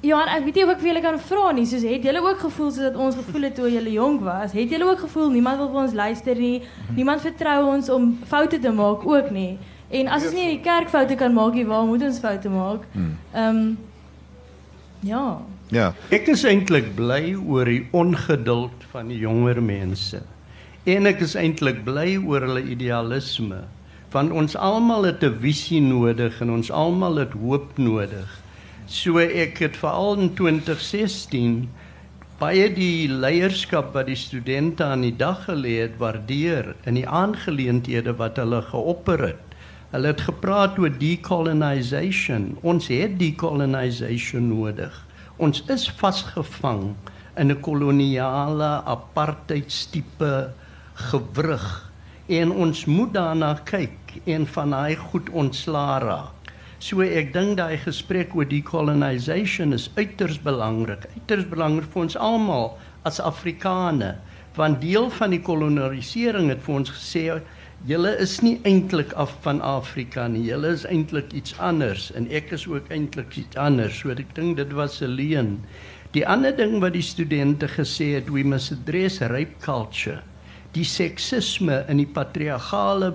Ja, ek weet nie of ek vir julle kan vra nie. Soos het julle ook gevoel soos dat ons gevoel het toe julle jonk was? Het julle ook gevoel niemand wil vir ons luister nie? Niemand vertrou ons om foute te maak ook nie. En as ons nie in die kerk foute kan maak nie, waar moet ons foute maak? Ehm ja. Ja. Ek is eintlik bly oor die ongeduld van die jonger mense. En ek is eintlik bly oor hulle idealisme. Want ons almal het 'n visie nodig en ons almal het hoop nodig. So ek het veral in 2016 baie die leierskap wat die studente aan die dag gelê het waardeer in die aangeleenthede wat hulle geopper het. Hulle het gepraat oor decolonization. Ons het decolonization nodig. Ons is vasgevang in 'n koloniale apartheidstipe gewrig en ons moet daarna kyk en van daai goed ontslaa raak. So ek dink daai gesprek oor decolonization is uiters belangrik. Uiters belangrik vir ons almal as Afrikane, want deel van die kolonisering het vir ons gesê julle is nie eintlik af van Afrika nie. Julle is eintlik iets anders en ek is ook eintlik iets anders. So ek dink dit was 'n leuen. Die ander ding wat die studente gesê het, we must address rape culture. Die seksisme in die patriargale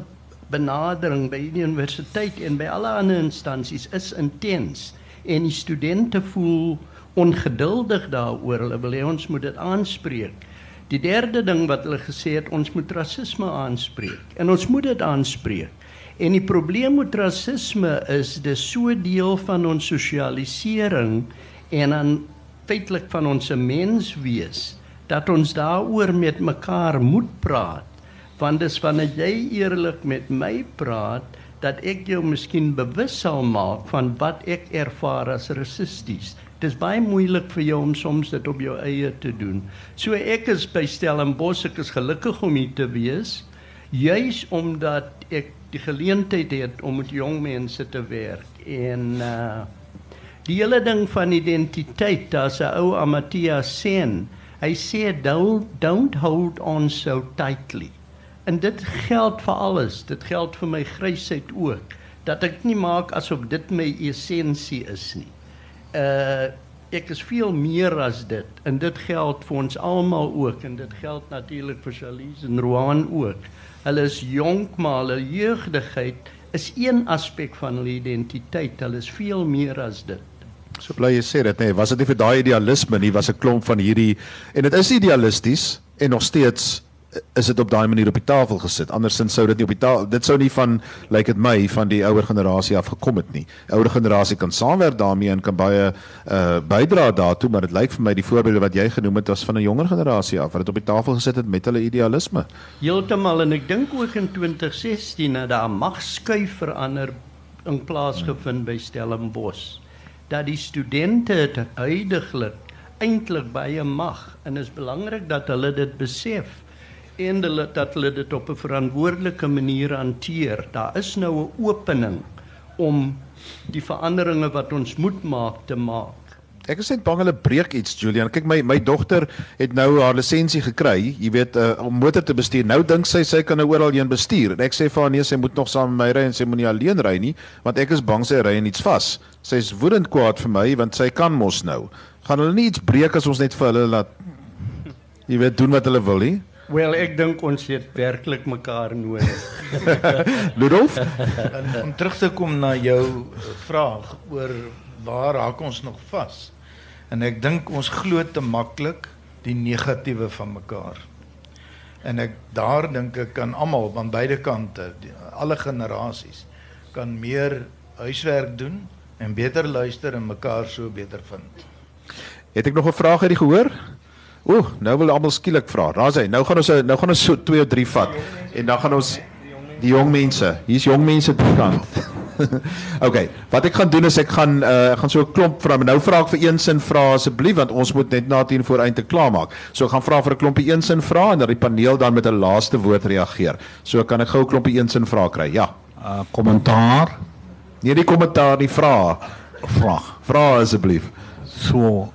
benadering by die universiteit en by alle ander instansies is intens en die studente voel ongeduldig daaroor. Hulle wil hê ons moet dit aanspreek. Die derde ding wat hulle gesê het, ons moet rasisme aanspreek en ons moet dit aanspreek. En die probleem met rasisme is dis so deel van ons sosialisering en dan feitelik van ons menswees dat ons daaroor met mekaar moet praat. Want dis wanneer jy eerlik met my praat dat ek jou miskien bewus sal maak van wat ek ervaar as rassisties. Dis baie moeilik vir jou om soms dit op jou eie te doen. So ek is by Stellenbosch, ek is gelukkig om hier te wees, juis omdat ek die geleentheid het om met jong mense te werk en uh die hele ding van identiteit, daar's 'n ou Amartya Sen. Hy sê don't don't hold on so tightly. En dit geld vir alles. Dit geld vir my grysheid ook dat ek nie maak asof dit my essensie is nie. Uh ek is veel meer as dit en dit geld vir ons almal ook en dit geld natuurlik vir Charlize en Roan ook. Hulle is jonk maar hulle jeugdigheid is een aspek van hulle identiteit. Hulle is veel meer as dit. So bly jy sê dit nê, nee, was dit nie vir daai idealisme nie, was 'n klomp van hierdie en dit is idealisties en nog steeds is dit op daai manier op die tafel gesit. Andersins sou dit nie op die tafel dit sou nie van lyk like dit my van die ouer generasie af gekom het nie. Ouer generasie kan saamwerk daarmee en kan baie uh bydra daartoe, maar dit lyk vir my die voorbeelde wat jy genoem het was van 'n jonger generasie af wat dit op die tafel gesit het met hulle idealisme. Heeltemal en ek dink ook in 2016 het daar 'n magskuif verander in plaas gevind by Stellenbosch. Dat die studente huidiglik eintlik baie mag en is belangrik dat hulle dit besef en hulle dat hulle dit op 'n verantwoordelike manier hanteer. Daar is nou 'n opening om die veranderinge wat ons moet maak te maak. Ek is net bang hulle breek iets Julian. Kyk my my dogter het nou haar lisensie gekry, jy weet uh, om motor te bestuur. Nou dink sy sy kan nou oral heen bestuur. En ek sê vir haar nee, sy moet nog saam met my ry en sy moenie alleen ry nie, want ek is bang sy ry in iets vas. Sy's woedend kwaad vir my want sy kan mos nou. Gaan hulle nie iets breek as ons net vir hulle laat jy weet doen wat hulle wil nie? Wel, ek dink ons het werklik mekaar nodig. [laughs] Ludolf? En om terug te kom na jou vraag oor waar raak ons nog vas? En ek dink ons glo te maklik die negatiewe van mekaar. En ek daar dink ek kan almal van beide kante, die, alle generasies kan meer huiswerk doen en beter luister en mekaar so beter vind. Het ek nog 'n vraag uit die gehoor? Ooh, nou wil almal skielik vra. Daar's hy. Nou gaan ons nou gaan ons so 2 of 3 vat en dan gaan ons die jong mense. Hier's jong mense te kant. [laughs] okay, wat ek gaan doen is ek gaan uh, ek gaan so 'n klomp vra. Nou vra ek vir een sin vra asseblief want ons moet net na 10 voor einde klaarmaak. So ek gaan vra vir 'n klompie een sin vra en dan die paneel dan met 'n laaste woord reageer. So kan ek gou 'n klompie een sin vra kry. Ja. Uh kommentaar, Nee, die kommentaar, die vraag. vraag. Vra asseblief. So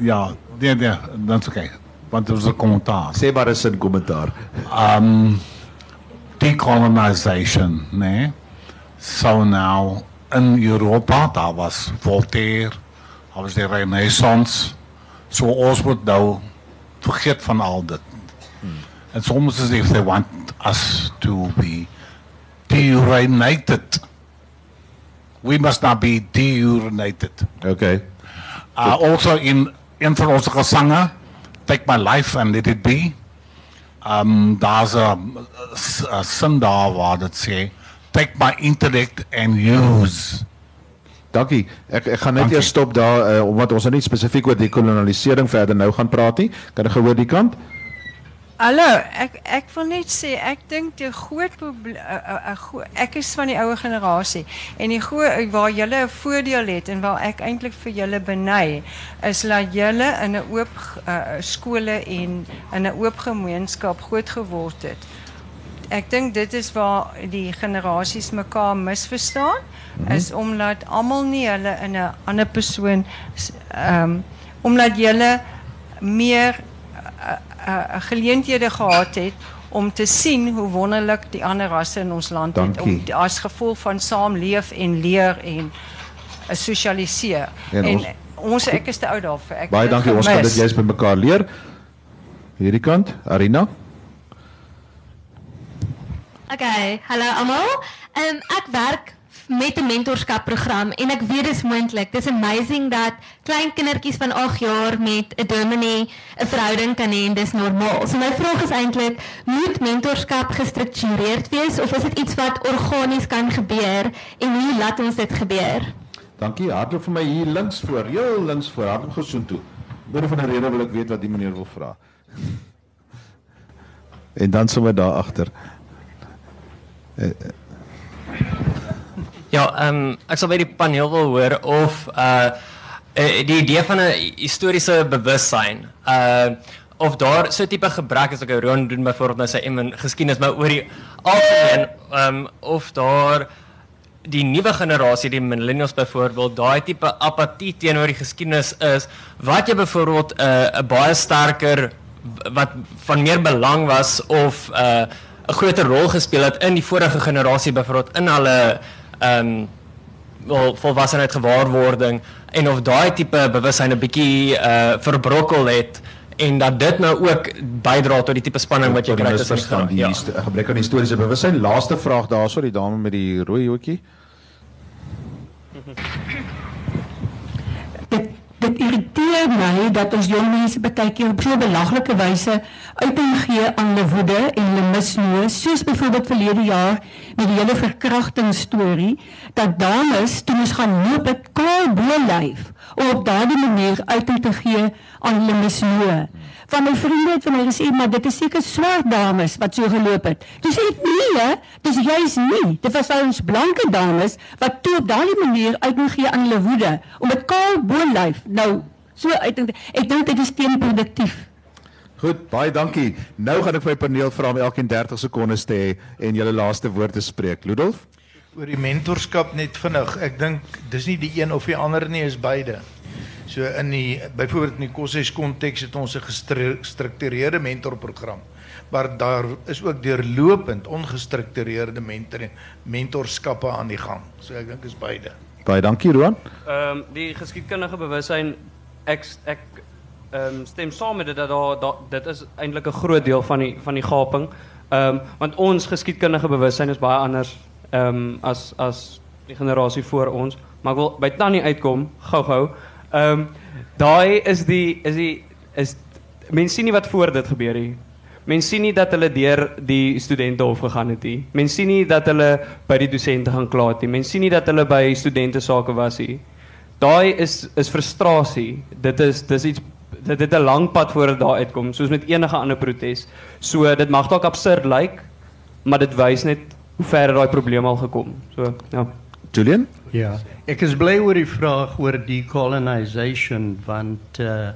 ja, nee nee, dan's oké. Want dit was 'n kommentaar. Sê maar 'n sin kommentaar. Um decolonization, nee. So now in Europa, daar was Voltaire, daar was die Renaissance. So ons moet nou vergeet van al dit. It's almost as if they want us to be deurinated. We must not be deurinated. Okay. Uh, also in een van onze gezangen, Take My Life and Let It Be. Um, daar's 'n sin daar waar dit sê, Take my intellect and use. Dankie. Ek ek gaan net Dankie. eers stop daar uh, omdat ons nou nie spesifiek oor dekolonialisering verder nou gaan praat nie. Kan ek gehoor die kant? Hallo, ek ek wil net sê ek dink die groot probleem ek is van die ouer generasie en die groot waar julle 'n voordeel het en waar ek eintlik vir julle beny is dat julle in 'n oop uh, skole en in 'n oop gemeenskap groot geword het. Ek dink dit is waar die generasies mekaar misverstaan mm -hmm. is omdat almal nie hulle in 'n ander persoon ehm um, omdat julle meer uh, geleenthede gehad het om te sien hoe wonderlik die ander rasse in ons land het Dankie. om as gevolg van saamleef en leer en uh, sosialiseer. En En, ons- ons, ek is te oud daarvoor. Ek Baie het dankie. Ons gaan dit gemis. juist by mekaar leer. Hierdie kant, Arina. Okay, hallo almal. Ehm ek werk met 'n mentorskapprogram en ek weet dis moontlik. Dis amazing dat klein kindertjies van 8 jaar met 'n dominee 'n verhouding kan hê en dis normaal. So my vraag is eintlik, moet mentorskap gestruktureerd wees of is dit iets wat organies kan gebeur en hoe laat ons dit gebeur? Dankie. Hardloop vir my hier links voor, heel links voor. Hardloop gesoen toe. Oor van 'n rede wil ek weet wat die meneer wil vra. En dan sommer daar agter. Ja, ehm um, ek sal by die paneel wil hoor of uh eh, die idee van 'n historiese bewussyn uh of daar so tipe gebrek is ek okay, Roan doen byvoorbeeld nou sy in geskiedenis maar oor die algemeen ehm of daar die nuwe generasie die millennials byvoorbeeld daai tipe apatie teenoor die geskiedenis is wat jy byvoorbeeld 'n uh, 'n baie sterker wat van meer belang was of 'n uh, groter rol gespeel het in die vorige generasie byvoorbeeld in hulle ehm um, wel volwassenheid gewaarwording en of daai tipe bewussyn 'n bietjie uh verbrokkel het en dat dit nou ook bydra tot die tipe spanning wat jy kry tussen staan die ja. gebrek aan historiese bewussyn. Laaste vraag daarso, die dame met die rooi hoedjie. dit dit irriteer my dat ons jong mense baie keer op so 'n belaglike wyse uiting gee aan hulle woede en hulle misnoë, soos byvoorbeeld verlede jaar met die hele verkrachting storie dat dames toe ons gaan loop het kaal bo lyf op daardie manier uiting te gee aan hulle misnoë. Van my vriende het vir my gesê maar dit is seker swart dames wat so geloop het. Toe sê ek nee, dis juis nie. Dit was ons blanke dames wat toe op daardie manier uiting gee aan hulle woede om dit kaal bo lyf nou so te- Ek dink dit is teenproduktief. Goed, baie dankie. Nou gaan ek vir my paneel vra om elkeen 30 sekondes te hê en julle laaste woord te spreek. Ludolf? Oor die mentorskap net vinnig. Ek dink dis nie die een of die ander nie, is beide. So in die byvoorbeeld in die koshuis konteks het ons 'n gestru- gestruktureerde mentorprogram. Maar daar is ook deurlopend ongestruktureerde mentoring mentorskappe aan die gang. So ek dink is beide. Baie dankie Roan. Ehm um, die geskiedkundige bewussyn ek ek um, stem saam met dit dat daar da, dit is eintlik 'n groot deel van die van die gaping. Ehm um, want ons geskiedkundige bewussyn is baie anders ehm um, as as die generasie voor ons, maar ek wil by Tannie uitkom gou-gou. Ehm um, daai is die is die is mense sien nie wat voor dit gebeur nie. Mense sien nie dat hulle deur die studente hof gegaan het nie. Mense sien nie dat hulle by die dosente gaan kla het nie. Mense sien nie dat hulle by studente sake was nie. Daai is is frustrasie. Dit is dis iets dit het 'n lang pad voor dit daar uitkom, soos met enige ander protes. So dit mag dalk absurd lyk, maar dit wys net hoe ver daai probleem al gekom. So ja. Julian? Ja, ek is bly oor die vraag oor decolonization want uh,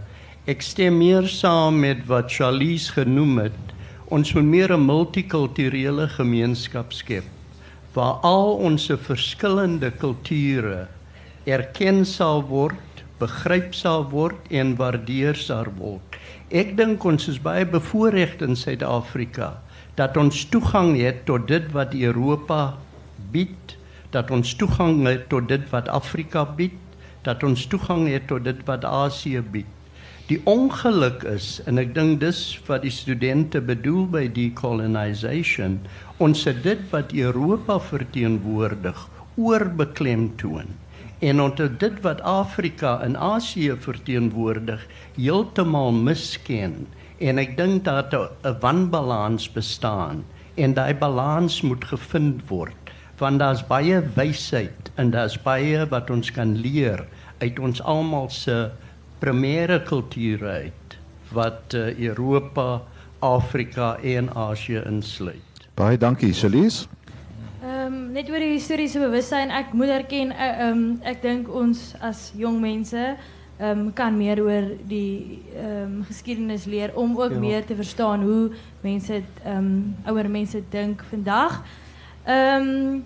ek stem meer saam met wat Charlize genoem het. Ons wil meer 'n multikulturele gemeenskap skep waar al ons verskillende kulture erken sal word, begryp sal word en waardeer sal word. Ek dink ons is baie bevoorreg in Suid-Afrika dat ons toegang het tot dit wat Europa bied, dat ons toegang het tot dit wat Afrika bied, dat ons toegang het tot dit wat Asië bied. Die ongeluk is en ek dink dis wat die studente bedoel by decolonization, ons het dit wat Europa verteenwoordig oorbeklemtoon en ons het dit wat Afrika en Asië verteenwoordig heeltemal misken en ek dink dat 'n wanbalans bestaan en daai balans moet gevind word want daar's baie wysheid en daar's baie wat ons kan leer uit ons almal se primêre kulture uit wat uh, Europa, Afrika en Asië insluit. Baie dankie, Celise. Ehm um, net oor die historiese bewussyn, ek moet erken ehm um, ek dink ons as jong mense ehm um, kan meer oor die ehm um, geskiedenis leer om ook Ja. meer te verstaan hoe mense ehm um, ouer mense dink vandag. Ehm um,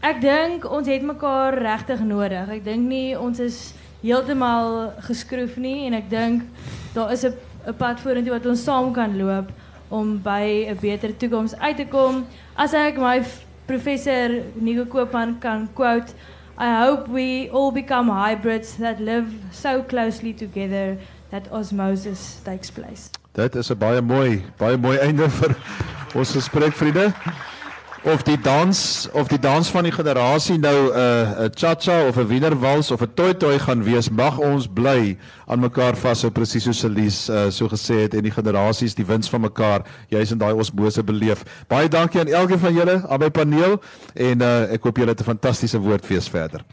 ek dink ons het mekaar regtig nodig. Ek dink nie ons is heeltemal geskroef nie en ek dink daar is 'n 'n pad vorentoe wat ons saam kan loop om by 'n beter toekoms uit te kom. As ek my professor Nico Koopman kan quote, I hope we all become hybrids that live so closely together that osmosis takes place. Dit is 'n baie mooi, baie mooi einde vir ons gesprek, vriende. Of die dans of die dans van die generasie nou 'n uh, 'n cha-cha of 'n wienerwals of 'n toi-toi gaan wees, mag ons bly aan mekaar vashou presies soos Elise uh, so gesê het en die generasies die wins van mekaar juis in daai osmose beleef. Baie dankie aan elkeen van julle, aan my paneel en uh, ek hoop julle het 'n fantastiese woordfees verder.